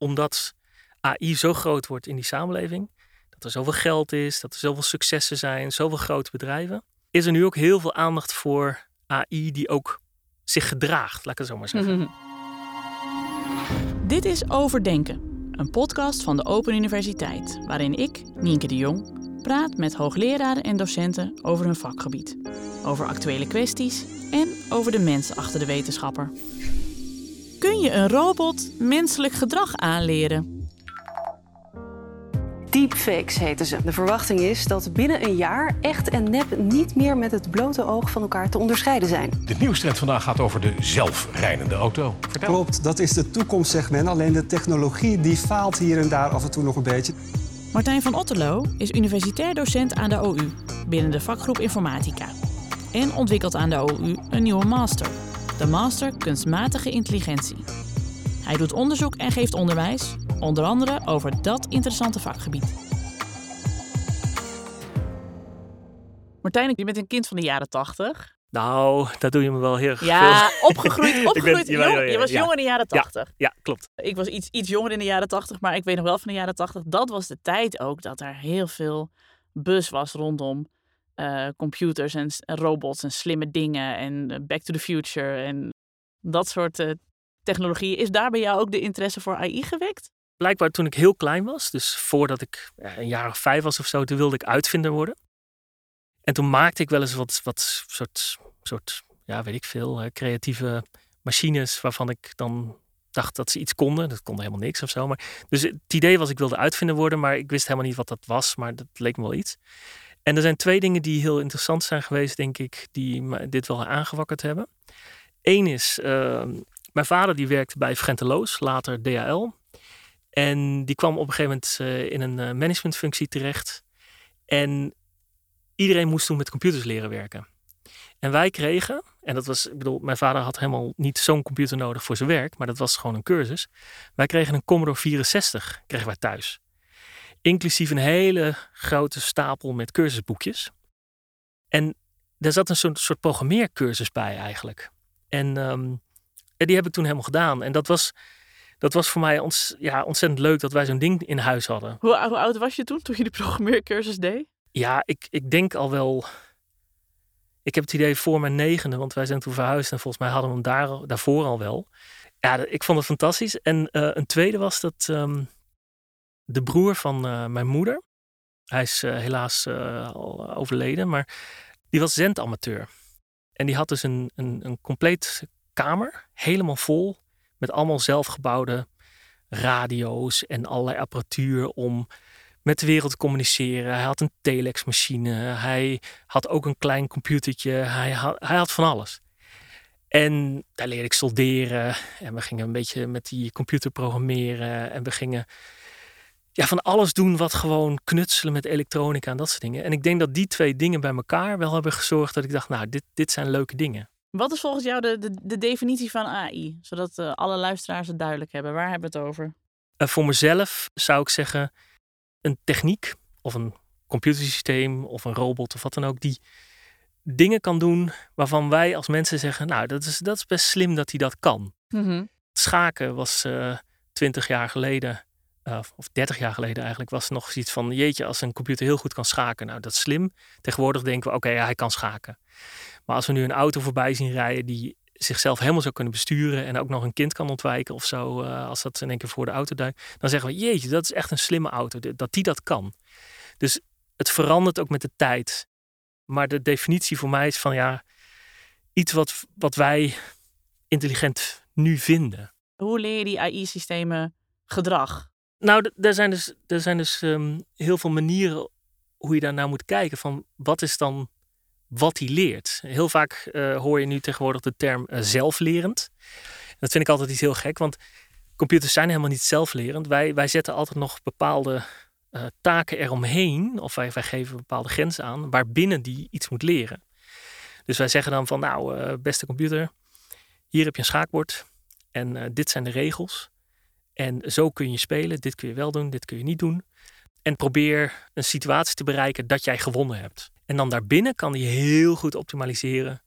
omdat AI zo groot wordt in die samenleving, dat er zoveel geld is, dat er zoveel successen zijn, zoveel grote bedrijven, is er nu ook heel veel aandacht voor AI die ook zich gedraagt, laat ik het zo maar zeggen. Dit is Overdenken, een podcast van de Open Universiteit, waarin ik, Nienke de Jong, praat met hoogleraren en docenten over hun vakgebied, over actuele kwesties en over de mensen achter de wetenschapper. Kun je een robot menselijk gedrag aanleren? Deepfakes heten ze. De verwachting is dat binnen een jaar echt en nep niet meer met het blote oog van elkaar te onderscheiden zijn. De nieuwstrend vandaag gaat over de zelfrijdende auto. Vertel. Klopt, dat is de toekomst, zegt men. Alleen de technologie die faalt hier en daar af en toe nog een beetje. Martijn van Otterlo is universitair docent aan de OU binnen de vakgroep Informatica. En ontwikkelt aan de OU een nieuwe master, de Master Kunstmatige Intelligentie. Hij doet onderzoek en geeft onderwijs, onder andere over dat interessante vakgebied. Martijn, je bent een kind van de jaren 80. Nou, dat doe je me wel heel erg Ja, veel. opgegroeid. opgegroeid jong- jawel, je was ja. jong in de jaren 80. Ja, klopt. Ik was iets, iets jonger in de jaren 80, maar ik weet nog wel van de jaren 80. Dat was de tijd ook dat er heel veel bus was rondom eh, computers en, robots en slimme dingen en eh, Back to the Future en dat soort eh, technologieën. Is daar bij jou ook de interesse voor AI gewekt? Blijkbaar toen ik heel klein was, dus voordat ik een jaar of vijf was of zo, toen wilde ik uitvinder worden. En toen maakte ik wel eens wat, wat soort, soort, ja, weet ik veel, creatieve machines waarvan ik dan dacht dat ze iets konden. Dat konden helemaal niks of zo. Maar, dus het idee was ik wilde uitvinder worden, maar ik wist helemaal niet wat dat was, maar dat leek me wel iets. En er zijn twee dingen die heel interessant zijn geweest, denk ik, die dit wel aangewakkerd hebben. Eén is, eh, mijn vader die werkte bij Frenteloos, later DHL. En die kwam op een gegeven moment eh, in een eh, managementfunctie terecht. En iedereen moest toen met computers leren werken. En wij kregen, en dat was, ik bedoel, mijn vader had helemaal niet zo'n computer nodig voor zijn werk, maar dat was gewoon een cursus. Wij kregen een Commodore 64, kregen wij thuis. Inclusief een hele grote stapel met cursusboekjes. En daar zat een soort, soort programmeercursus bij eigenlijk. En ehm, en die heb ik toen helemaal gedaan. En dat was, dat was voor mij ons, ja, ontzettend leuk dat wij zo'n ding in huis hadden. Hoe, hoe oud was je toen, toen je die programmeercursus deed? Ja, ik, ik denk al wel. Ik heb het idee voor mijn negende, want wij zijn toen verhuisd en volgens mij hadden we hem daar, daarvoor al wel. Ja, ik vond het fantastisch. En eh, een tweede was dat ehm, de broer van eh, mijn moeder, hij is eh, helaas eh, al overleden, maar die was zendamateur. En die had dus een, een, een compleet kamer, helemaal vol, met allemaal zelfgebouwde radio's en allerlei apparatuur om met de wereld te communiceren. Hij had een telexmachine. Hij had ook een klein computertje. Hij had, hij had van alles. En daar leerde ik solderen. En we gingen een beetje met die computer programmeren. En we gingen ja, van alles doen wat gewoon knutselen met elektronica en dat soort dingen. En ik denk dat die twee dingen bij elkaar wel hebben gezorgd dat ik dacht, nou, dit, dit zijn leuke dingen. Wat is volgens jou de, de, de definitie van AI? Zodat eh, alle luisteraars het duidelijk hebben. Waar hebben we het over? En voor mezelf zou ik zeggen, een techniek of een computersysteem of een robot of wat dan ook, die dingen kan doen waarvan wij als mensen zeggen, nou, dat is, dat is best slim dat hij dat kan. Schaken was twintig jaar geleden, eh, of 30 jaar geleden eigenlijk, was nog zoiets van, jeetje, als een computer heel goed kan schaken, nou, dat is slim. Tegenwoordig denken we, oké, ja, hij kan schaken. Maar als we nu een auto voorbij zien rijden die zichzelf helemaal zou kunnen besturen en ook nog een kind kan ontwijken of zo, eh, als dat in één keer voor de auto duikt, dan zeggen we, jeetje, dat is echt een slimme auto, dat die dat kan. Dus het verandert ook met de tijd. Maar de definitie voor mij is van, ja, iets wat, wat wij intelligent nu vinden. Hoe leer je die AI-systemen gedrag? Nou, er zijn dus, er zijn dus ehm, heel veel manieren hoe je daar naar moet kijken. Van wat is dan wat hij leert? Heel vaak eh, hoor je nu tegenwoordig de term eh, zelflerend. Dat vind ik altijd iets heel gek, want computers zijn helemaal niet zelflerend. Wij, wij zetten altijd nog bepaalde eh, taken eromheen, of wij, wij geven bepaalde grenzen aan, waarbinnen die iets moet leren. Dus wij zeggen dan van, nou, beste computer, hier heb je een schaakbord en dit zijn de regels. En zo kun je spelen. Dit kun je wel doen, dit kun je niet doen. En probeer een situatie te bereiken dat jij gewonnen hebt. En dan daarbinnen kan hij heel goed optimaliseren.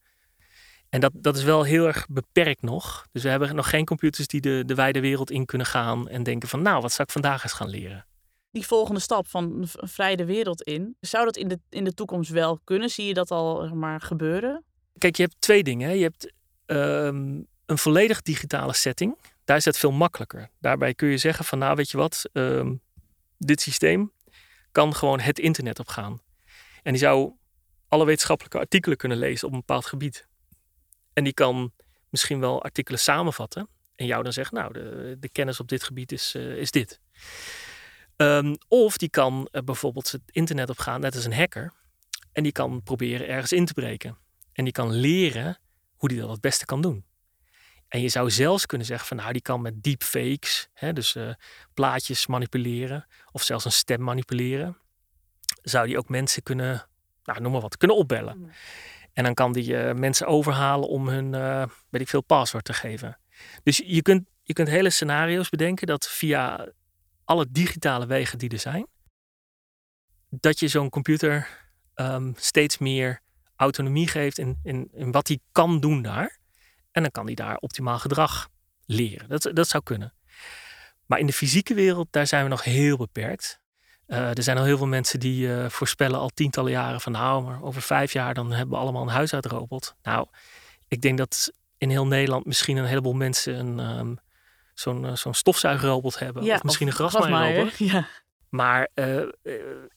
En dat, dat is wel heel erg beperkt nog. Dus we hebben nog geen computers die de, de wijde wereld in kunnen gaan en denken van nou, wat zou ik vandaag eens gaan leren? Die volgende stap van een vrij de wereld in, zou dat in de, in de toekomst wel kunnen? Zie je dat al maar, gebeuren? Kijk, je hebt twee dingen. Hè. Je hebt ehm, een volledig digitale setting. Daar is het veel makkelijker. Daarbij kun je zeggen van nou, weet je wat, ehm, dit systeem kan gewoon het internet opgaan. En die zou alle wetenschappelijke artikelen kunnen lezen op een bepaald gebied. En die kan misschien wel artikelen samenvatten. En jou dan zeggen, nou, de, de kennis op dit gebied is, uh, is dit. Um, of die kan uh, bijvoorbeeld het internet opgaan, net als een hacker. En die kan proberen ergens in te breken. En die kan leren hoe die dat het beste kan doen. En je zou zelfs kunnen zeggen van nou, die kan met deepfakes, hè, dus uh, plaatjes manipuleren, of zelfs een stem manipuleren. Zou die ook mensen kunnen, nou, noem maar wat, kunnen opbellen. Mm. En dan kan die uh, mensen overhalen om hun, uh, weet ik veel, paswoord te geven. Dus je kunt, je kunt hele scenario's bedenken dat via alle digitale wegen die er zijn, dat je zo'n computer um, steeds meer autonomie geeft in, in, in wat hij kan doen daar. En dan kan hij daar optimaal gedrag leren. Dat, dat zou kunnen. Maar in de fysieke wereld, daar zijn we nog heel beperkt. Uh, er zijn al heel veel mensen die uh, voorspellen al tientallen jaren van nou, maar over vijf jaar dan hebben we allemaal een huishoudrobot. Nou, ik denk dat in heel Nederland misschien een heleboel mensen een, um, zo'n uh, zo'n stofzuigrobot hebben. Ja, of misschien een grasmaaierrobot. Ja. Maar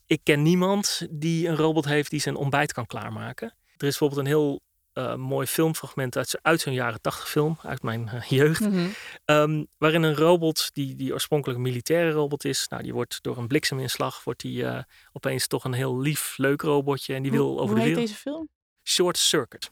ik ken niemand die een robot heeft die zijn ontbijt kan klaarmaken. Er is bijvoorbeeld een heel uh, mooi filmfragment uit, uit zo'n jaren tachtig film, uit mijn uh, jeugd. Mhm. um, waarin een robot, die, die oorspronkelijk een militaire robot is, nou, die wordt door een blikseminslag, wordt die uh, opeens toch een heel lief, leuk robotje. En die hoe, wil over hoe de heet wereld. deze film? Short Circuit.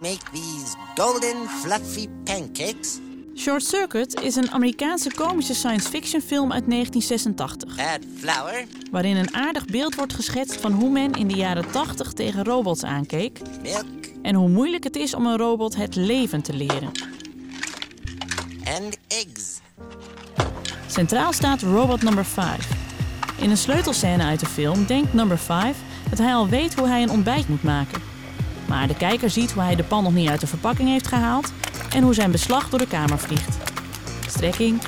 Make these golden fluffy pancakes. Short Circuit is een Amerikaanse komische science fiction film uit 1986. Add flour, Waarin een aardig beeld wordt geschetst van hoe men in de jaren 80 tegen robots aankeek. milk, En hoe moeilijk het is om een robot het leven te leren. and eggs. Centraal staat robot number 5. In een sleutelscène uit de film denkt number 5 dat hij al weet hoe hij een ontbijt moet maken. Maar de kijker ziet hoe hij de pan nog niet uit de verpakking heeft gehaald en hoe zijn beslag door de kamer vliegt. Strekking.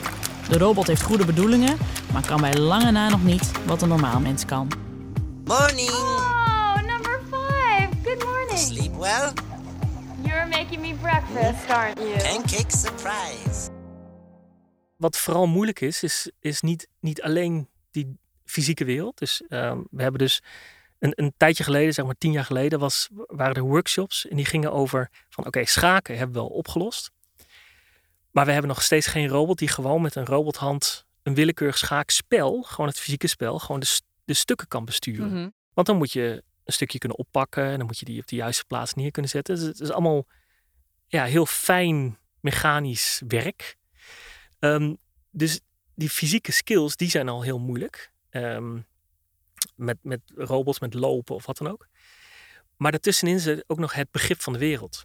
De robot heeft goede bedoelingen, maar kan bij lange na nog niet wat een normaal mens kan. Morning. Oh, number five. Good morning. Sleep well. You're making me breakfast, aren't you? Pancake surprise. Wat vooral moeilijk is, is, is niet, niet alleen die fysieke wereld. Dus ehm, we hebben dus een, een tijdje geleden, zeg maar tien jaar geleden, was, waren er workshops en die gingen over van oké, schaken hebben we wel opgelost. Maar we hebben nog steeds geen robot die gewoon met een robothand een willekeurig schaakspel, gewoon het fysieke spel, gewoon de, de stukken kan besturen. Mhm. Want dan moet je een stukje kunnen oppakken en dan moet je die op de juiste plaats neer kunnen zetten. Dus het is allemaal ja, heel fijn mechanisch werk. Ehm, dus die fysieke skills, die zijn al heel moeilijk. Ehm, met, met robots, met lopen of wat dan ook. Maar daartussenin zit ook nog het begrip van de wereld.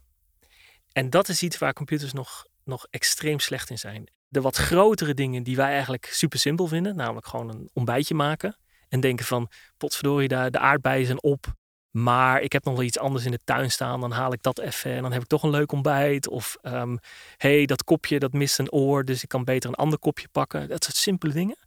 En dat is iets waar computers nog, nog extreem slecht in zijn. De wat grotere dingen die wij eigenlijk super simpel vinden, namelijk gewoon een ontbijtje maken. En denken van, potverdorie, daar, de aardbeien zijn op. Maar ik heb nog wel iets anders in de tuin staan. Dan haal ik dat even en dan heb ik toch een leuk ontbijt. Of hé, hey, dat kopje dat mist een oor, dus ik kan beter een ander kopje pakken. Dat soort simpele dingen.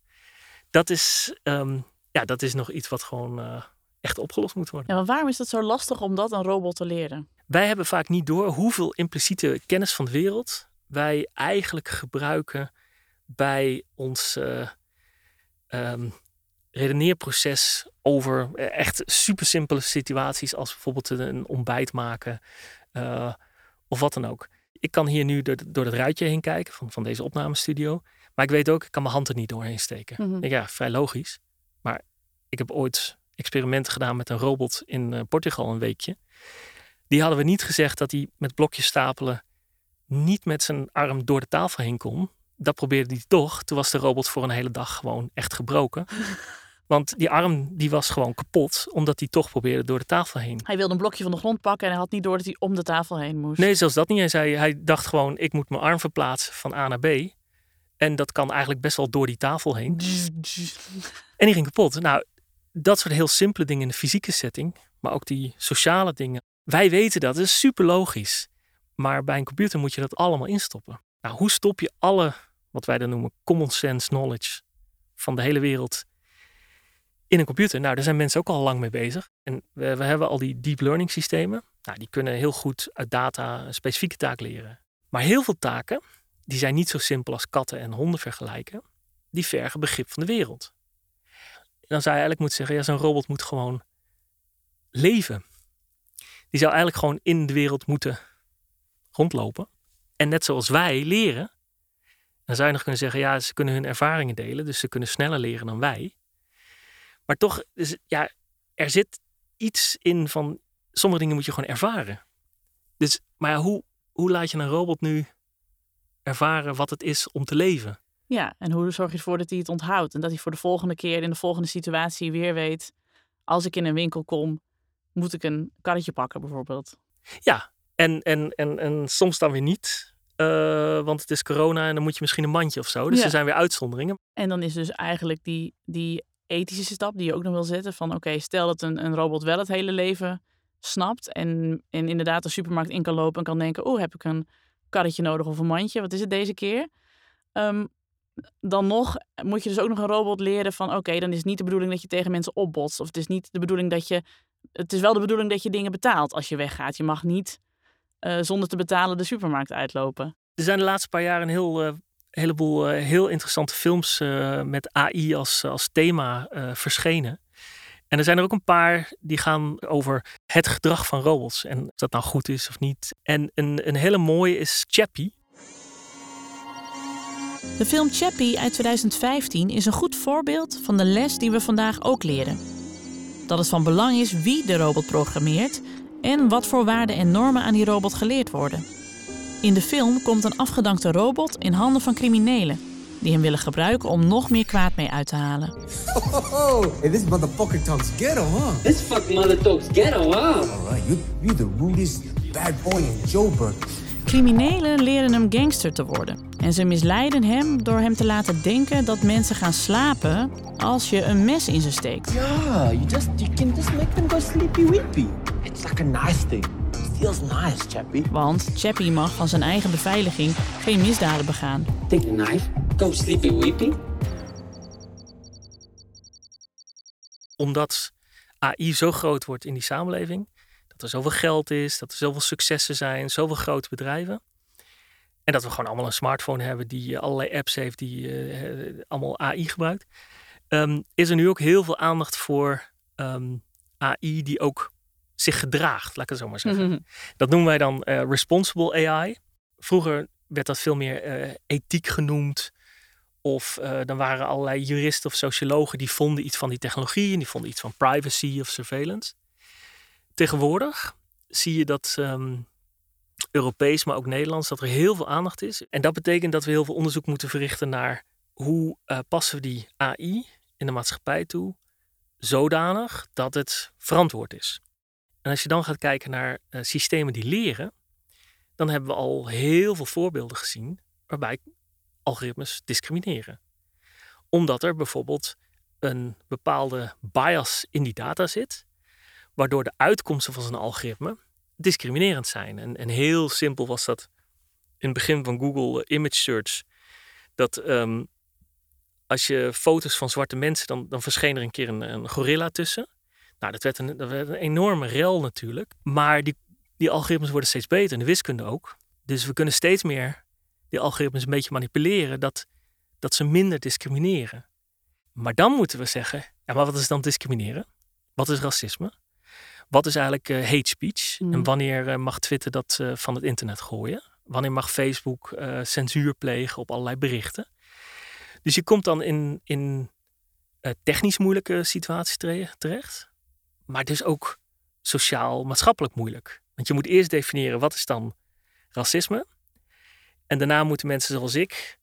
Dat is, ehm, ja, dat is nog iets wat gewoon eh, echt opgelost moet worden. Ja, maar waarom is het zo lastig om dat een robot te leren? Wij hebben vaak niet door hoeveel impliciete kennis van de wereld wij eigenlijk gebruiken bij ons ehm, redeneerproces over eh, echt super simpele situaties als bijvoorbeeld een ontbijt maken of wat dan ook. Ik kan hier nu door, door het ruitje heen kijken van, van deze opnamestudio. Maar ik weet ook, ik kan mijn hand er niet doorheen steken. Ik denk, Ja, vrij logisch. Maar ik heb ooit experimenten gedaan met een robot in eh, Portugal een weekje. Die hadden we niet gezegd dat hij met blokjes stapelen niet met zijn arm door de tafel heen kon. Dat probeerde hij toch. Toen was de robot voor een hele dag gewoon echt gebroken. Want die arm die was gewoon kapot, omdat hij toch probeerde door de tafel heen. Hij wilde een blokje van de grond pakken en hij had niet door dat hij om de tafel heen moest. Nee, zelfs dat niet. Hij zei, hij dacht gewoon, ik moet mijn arm verplaatsen van A naar B. En dat kan eigenlijk best wel door die tafel heen. En die ging kapot. Nou, dat soort heel simpele dingen in de fysieke setting, maar ook die sociale dingen. Wij weten dat, dat is super logisch. Maar bij een computer moet je dat allemaal instoppen. Nou, hoe stop je alle, wat wij dan noemen, common sense knowledge van de hele wereld in een computer? Nou, daar zijn mensen ook al lang mee bezig. En we, we hebben al die deep learning systemen. Nou, die kunnen heel goed uit data een specifieke taak leren. Maar heel veel taken, die zijn niet zo simpel als katten en honden vergelijken. Die vergen begrip van de wereld. Dan zou je eigenlijk moeten zeggen, ja, zo'n robot moet gewoon leven. Die zou eigenlijk gewoon in de wereld moeten rondlopen. En net zoals wij leren, dan zou je nog kunnen zeggen, ja, ze kunnen hun ervaringen delen, dus ze kunnen sneller leren dan wij. Maar toch, dus, ja, er zit iets in van, sommige dingen moet je gewoon ervaren. Dus, maar hoe, hoe laat je een robot nu ervaren wat het is om te leven? Ja, en hoe zorg je ervoor dat hij het onthoudt? En dat hij voor de volgende keer in de volgende situatie weer weet... als ik in een winkel kom, moet ik een karretje pakken bijvoorbeeld. Ja, en, en, en, en soms dan weer niet. eh, want het is corona en dan moet je misschien een mandje of zo. Dus Ja. er zijn weer uitzonderingen. En dan is dus eigenlijk die, die ethische stap die je ook nog wil zetten van... oké, stel dat een, een robot wel het hele leven snapt... En, en inderdaad de supermarkt in kan lopen en kan denken... oh, heb ik een karretje nodig of een mandje? Wat is het deze keer? Ehm, dan nog moet je dus ook nog een robot leren van... oké, dan is het niet de bedoeling dat je tegen mensen opbotst. Of het is niet de bedoeling dat je... Het is wel de bedoeling dat je dingen betaalt als je weggaat. Je mag niet eh, zonder te betalen de supermarkt uitlopen. Er zijn de laatste paar jaar een heel, eh, heleboel eh, heel interessante films met AI als, als thema verschenen. En er zijn er ook een paar die gaan over het gedrag van robots. En of dat nou goed is of niet. En een, een hele mooie is Chappie. De film Chappie uit 2015 is een goed voorbeeld van de les die we vandaag ook leren. Dat het van belang is wie de robot programmeert en wat voor waarden en normen aan die robot geleerd worden. In de film komt een afgedankte robot in handen van criminelen die hem willen gebruiken om nog meer kwaad mee uit te halen. Oh, hey, this motherfucker talks ghetto, huh? This fuck mother talks ghetto, huh? Alright, you you the rudest bad boy in Joburg. Criminelen leren hem gangster te worden en ze misleiden hem door hem te laten denken dat mensen gaan slapen als je een mes in ze steekt. Yeah, you just you can just make them go sleepy weepy. It's like a nice thing. Feels nice, Chappie. Want Chappie mag van zijn eigen beveiliging geen misdaden begaan. Take the knife, go sleepy weepy. Omdat AI zo groot wordt in die samenleving. Dat er zoveel geld is, dat er zoveel successen zijn, zoveel grote bedrijven. En dat we gewoon allemaal een smartphone hebben die eh, allerlei apps heeft die eh, eh, allemaal AI gebruikt. ehm, is er nu ook heel veel aandacht voor ehm, AI die ook zich gedraagt, laat ik het zo maar zeggen. Dat noemen wij dan eh, responsible AI. Vroeger werd dat veel meer eh, ethiek genoemd. Of eh, dan waren allerlei juristen of sociologen die vonden iets van die technologie en die vonden iets van privacy of surveillance. Tegenwoordig zie je dat ehm, Europees, maar ook Nederlands, dat er heel veel aandacht is. En dat betekent dat we heel veel onderzoek moeten verrichten naar hoe passen we die AI in de maatschappij toe zodanig dat het verantwoord is. En als je dan gaat kijken naar eh, systemen die leren, dan hebben we al heel veel voorbeelden gezien waarbij algoritmes discrimineren. Omdat er bijvoorbeeld een bepaalde bias in die data zit, waardoor de uitkomsten van zo'n algoritme discriminerend zijn. En, heel simpel was dat in het begin van Google eh, Image Search, dat ehm, als je foto's van zwarte mensen, dan, dan verscheen er een keer een, een gorilla tussen. Nou, dat werd, een, dat werd een enorme rel natuurlijk. Maar die, die algoritmes worden steeds beter, en de wiskunde ook. Dus we kunnen steeds meer die algoritmes een beetje manipuleren, dat, dat ze minder discrimineren. Maar dan moeten we zeggen, ja, maar wat is dan discrimineren? Wat is racisme? Wat is eigenlijk eh, hate speech? Mm. En wanneer eh, mag Twitter dat eh, van het internet gooien? Wanneer mag Facebook censuur plegen op allerlei berichten? Dus je komt dan in, in technisch moeilijke situaties tere- terecht. Maar dus ook sociaal-maatschappelijk moeilijk. Want je moet eerst definiëren wat is dan racisme. En daarna moeten mensen zoals ik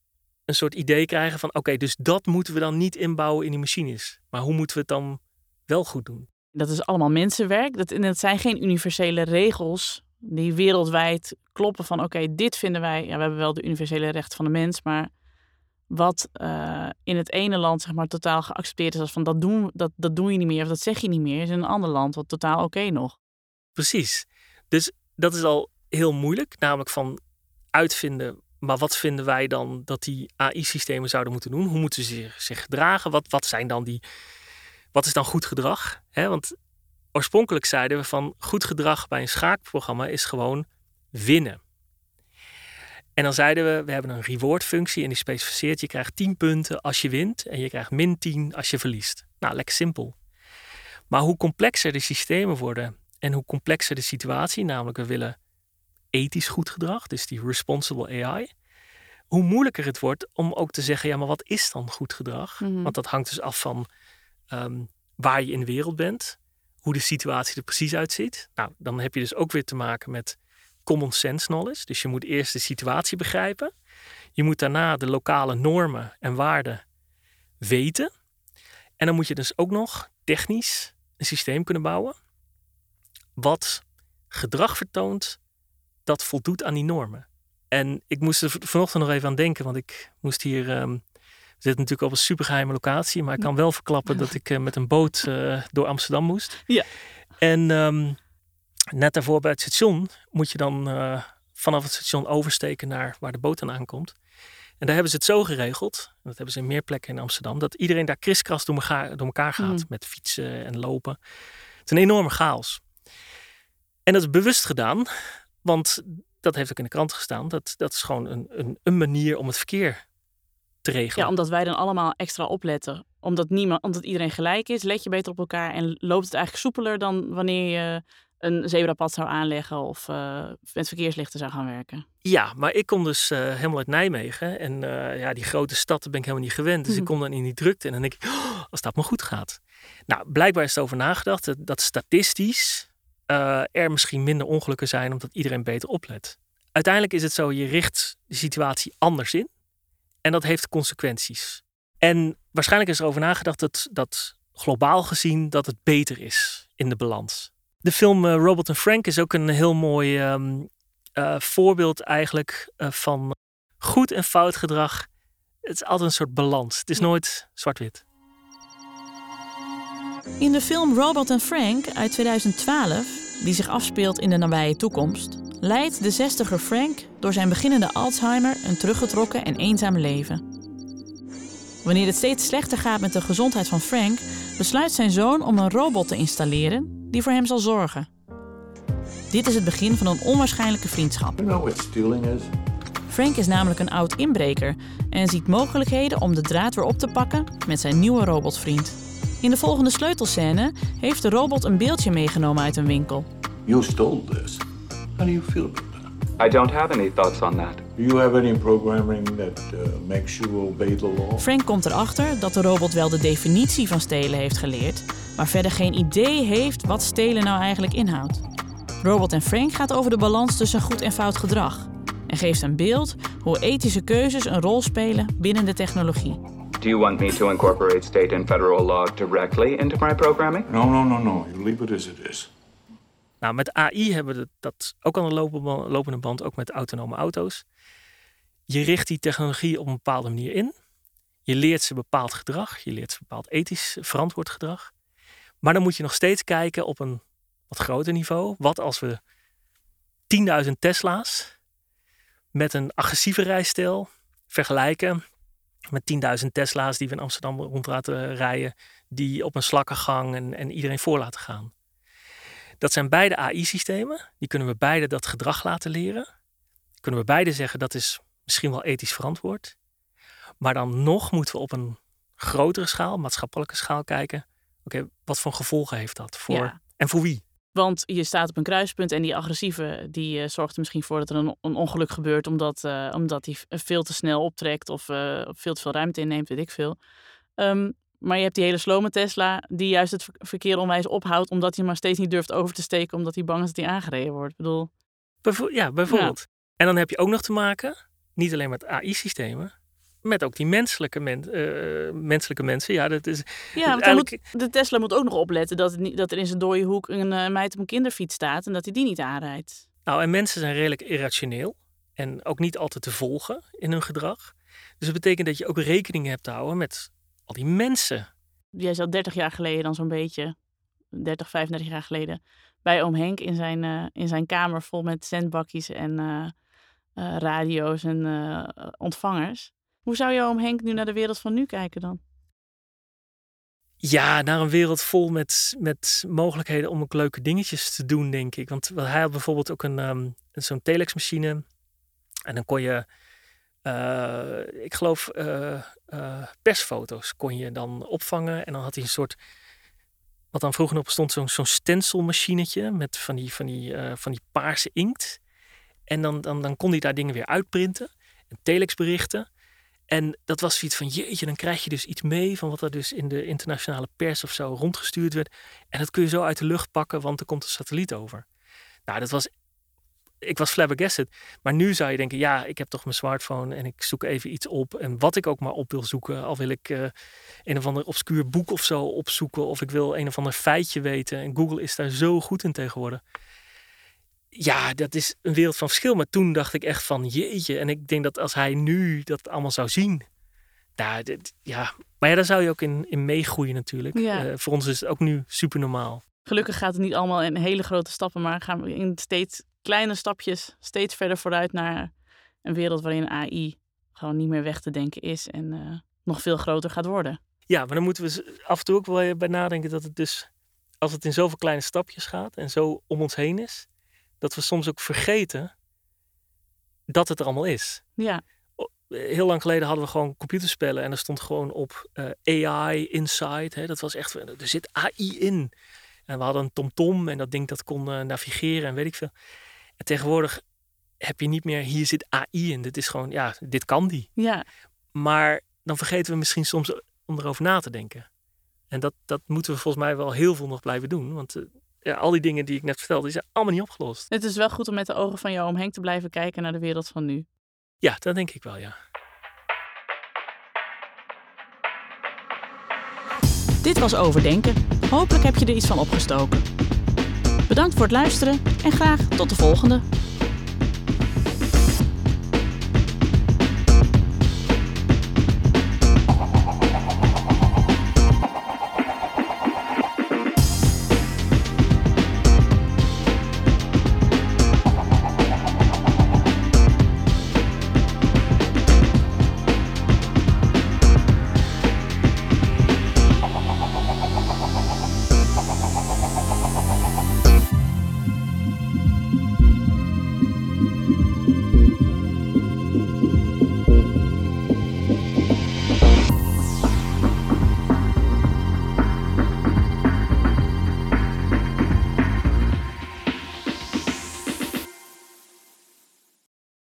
een soort idee krijgen van... oké, dus dat moeten we dan niet inbouwen in die machines. Maar hoe moeten we het dan wel goed doen? Dat is allemaal mensenwerk. Dat, dat zijn geen universele regels die wereldwijd kloppen van oké, dit vinden wij. Ja, we hebben wel de universele rechten van de mens, maar wat eh, in het ene land zeg maar totaal geaccepteerd is als van dat doen, dat, dat doe je niet meer of dat zeg je niet meer, is in een ander land wat totaal oké nog. Precies. Dus dat is al heel moeilijk. Namelijk van uitvinden, maar wat vinden wij dan dat die AI-systemen zouden moeten doen? Hoe moeten ze zich, gedragen? Wat, wat zijn dan die, wat is dan goed gedrag? Want oorspronkelijk zeiden we van goed gedrag bij een schaakprogramma is gewoon winnen. En dan zeiden we, we hebben een reward functie en die specificeert, je krijgt 10 punten als je wint en je krijgt min 10 als je verliest. Nou, lekker simpel. Maar hoe complexer de systemen worden en hoe complexer de situatie, namelijk we willen ethisch goed gedrag, dus die responsible AI, hoe moeilijker het wordt om ook te zeggen, ja, maar wat is dan goed gedrag? Mhm. Want dat hangt dus af van ehm, waar je in de wereld bent, hoe de situatie er precies uitziet. Nou, dan heb je dus ook weer te maken met common sense knowledge. Dus je moet eerst de situatie begrijpen. Je moet daarna de lokale normen en waarden weten. En dan moet je dus ook nog technisch een systeem kunnen bouwen. Wat gedrag vertoont dat voldoet aan die normen. En ik moest er vanochtend nog even aan denken, want ik moest hier. ehm, we zitten natuurlijk op een supergeheime locatie, maar ik kan wel verklappen dat ik eh, met een boot eh, door Amsterdam moest. Ja. En ehm, net daarvoor bij het station moet je dan eh, vanaf het station oversteken naar waar de boot dan aankomt. En daar hebben ze het zo geregeld, en dat hebben ze in meer plekken in Amsterdam, dat iedereen daar kriskras door elkaar, door elkaar gaat Mhm. met fietsen en lopen. Het is een enorme chaos. En dat is bewust gedaan, want dat heeft ook in de krant gestaan. Dat, dat is gewoon een, een, een manier om het verkeer te regelen. Ja, omdat wij dan allemaal extra opletten. Omdat, niemand, omdat iedereen gelijk is, let je beter op elkaar en loopt het eigenlijk soepeler dan wanneer je een zebrapad zou aanleggen of eh, met verkeerslichten zou gaan werken. Ja, maar ik kom dus eh, helemaal uit Nijmegen. En eh, ja, die grote stad daar ben ik helemaal niet gewend. Dus ik Mhm. kom dan in die drukte. En dan denk ik, "Oh, als dat maar goed gaat. Nou, blijkbaar is er over nagedacht dat, dat statistisch er misschien minder ongelukken zijn omdat iedereen beter oplet. Uiteindelijk is het zo, je richt de situatie anders in. En dat heeft consequenties. En waarschijnlijk is er over nagedacht dat, dat globaal gezien dat het beter is in de balans. De film eh, Robert en Frank is ook een heel mooi ehm, eh, voorbeeld eigenlijk eh, van goed en fout gedrag. Het is altijd een soort balans. Het is nooit zwart-wit. In de film Robert en Frank uit 2012, die zich afspeelt in de nabije toekomst, leidt de zestiger Frank door zijn beginnende Alzheimer een teruggetrokken en eenzaam leven. Wanneer het steeds slechter gaat met de gezondheid van Frank, besluit zijn zoon om een robot te installeren die voor hem zal zorgen. Dit is het begin van een onwaarschijnlijke vriendschap. Frank is namelijk een oud inbreker en ziet mogelijkheden om de draad weer op te pakken met zijn nieuwe robotvriend. In de volgende sleutelscène heeft de robot een beeldje meegenomen uit een winkel. You stole this. How do you feel about that? I don't have any thoughts on that. Do you have any programming that uh, makes you obey the law? Frank komt erachter dat de robot wel de definitie van stelen heeft geleerd, maar verder geen idee heeft wat stelen nou eigenlijk inhoudt. Robot en Frank gaat over de balans tussen goed en fout gedrag en geeft een beeld hoe ethische keuzes een rol spelen binnen de technologie. Do you want me to incorporate state and federal law directly into my programming? No, no, no, no. You leave it as it is. Nou, met AI hebben we dat ook aan de lopen- lopende band, ook met autonome auto's. Je richt die technologie op een bepaalde manier in. Je leert ze bepaald gedrag. Je leert ze bepaald ethisch verantwoord gedrag. Maar dan moet je nog steeds kijken op een wat groter niveau. Wat als we 10.000 Tesla's met een agressieve rijstijl vergelijken met 10.000 Tesla's die we in Amsterdam rond laten rijden, die op een slakkengang en, en iedereen voor laten gaan. Dat zijn beide AI-systemen. Die kunnen we beide dat gedrag laten leren. Kunnen we beide zeggen dat is misschien wel ethisch verantwoord. Maar dan nog moeten we op een grotere schaal, maatschappelijke schaal kijken. Oké, wat voor gevolgen heeft dat voor Ja. en voor wie? Want je staat op een kruispunt en die agressieve die eh, zorgt er misschien voor dat er een, een ongeluk gebeurt omdat, eh, omdat hij veel te snel optrekt of eh, veel te veel ruimte inneemt, weet ik veel. Ehm, maar je hebt die hele slome Tesla die juist het ver- verkeer onwijs ophoudt omdat hij maar steeds niet durft over te steken omdat hij bang is dat hij aangereden wordt. Ik bedoel, Bijvo- ja, bijvoorbeeld. En dan heb je ook nog te maken, niet alleen met AI-systemen, met ook die menselijke, men- eh, menselijke mensen. Ja, dat is ja, want dan eigenlijk- moet, de Tesla moet ook nog opletten dat, het niet, dat er in zijn dode hoek een eh, meid op een kinderfiets staat en dat hij die niet aanrijdt. Nou, en mensen zijn redelijk irrationeel en ook niet altijd te volgen in hun gedrag. Dus dat betekent dat je ook rekening hebt te houden met al die mensen. Jij zou 30 jaar geleden dan zo'n beetje 30, 35 jaar geleden bij oom Henk in zijn, uh, in zijn kamer vol met zendbakjes en uh, uh, radio's en ontvangers. Hoe zou je oom Henk nu naar de wereld van nu kijken dan? Ja, naar een wereld vol met, met mogelijkheden om ook leuke dingetjes te doen, denk ik. Want hij had bijvoorbeeld ook een, um, zo'n telexmachine. En dan kon je, ik geloof, uh, uh, persfoto's kon je dan opvangen. En dan had hij een soort, wat dan vroeger op stond, zo'n zo'n stencilmachinetje met van die, van die, van die paarse inkt. En dan, dan, dan kon hij daar dingen weer uitprinten. En telexberichten. En dat was zoiets van, jeetje, dan krijg je dus iets mee van wat er dus in de internationale pers of zo rondgestuurd werd. En dat kun je zo uit de lucht pakken, want er komt een satelliet over. Nou, dat was, ik was flabbergasted. Maar nu zou je denken, ja, ik heb toch mijn smartphone en ik zoek even iets op. En wat ik ook maar op wil zoeken, al wil ik uh, een of ander obscuur boek of zo opzoeken. Of ik wil een of ander feitje weten. En Google is daar zo goed in tegenwoordig ja, dat is een wereld van verschil. Maar toen dacht ik echt van jeetje. En ik denk dat als hij nu dat allemaal zou zien. Daar, ja, maar ja, daar zou je ook in, in meegroeien natuurlijk. Ja. Uh, voor ons is het ook nu super normaal. Gelukkig gaat het niet allemaal in hele grote stappen. Maar gaan we in steeds kleine stapjes steeds verder vooruit naar een wereld waarin AI gewoon niet meer weg te denken is. En uh, nog veel groter gaat worden. Ja, maar dan moeten we af en toe ook wel bij nadenken dat het dus... Als het in zoveel kleine stapjes gaat en zo om ons heen is dat we soms ook vergeten dat het er allemaal is. Ja. Heel lang geleden hadden we gewoon computerspellen en er stond gewoon op uh, AI inside. Hè, dat was echt, er zit AI in. En we hadden een TomTom -tom en dat ding dat kon uh, navigeren en weet ik veel. En tegenwoordig heb je niet meer, hier zit AI in. Dit is gewoon, ja, dit kan die. Ja. Maar dan vergeten we misschien soms om erover na te denken. En dat, dat moeten we volgens mij wel heel veel nog blijven doen. Want uh, ja, al die dingen die ik net vertelde, die zijn allemaal niet opgelost. Het is wel goed om met de ogen van jou oom Henk te blijven kijken naar de wereld van nu. Ja, dat denk ik wel, ja. Dit was Overdenken. Hopelijk heb je er iets van opgestoken. Bedankt voor het luisteren en graag tot de volgende.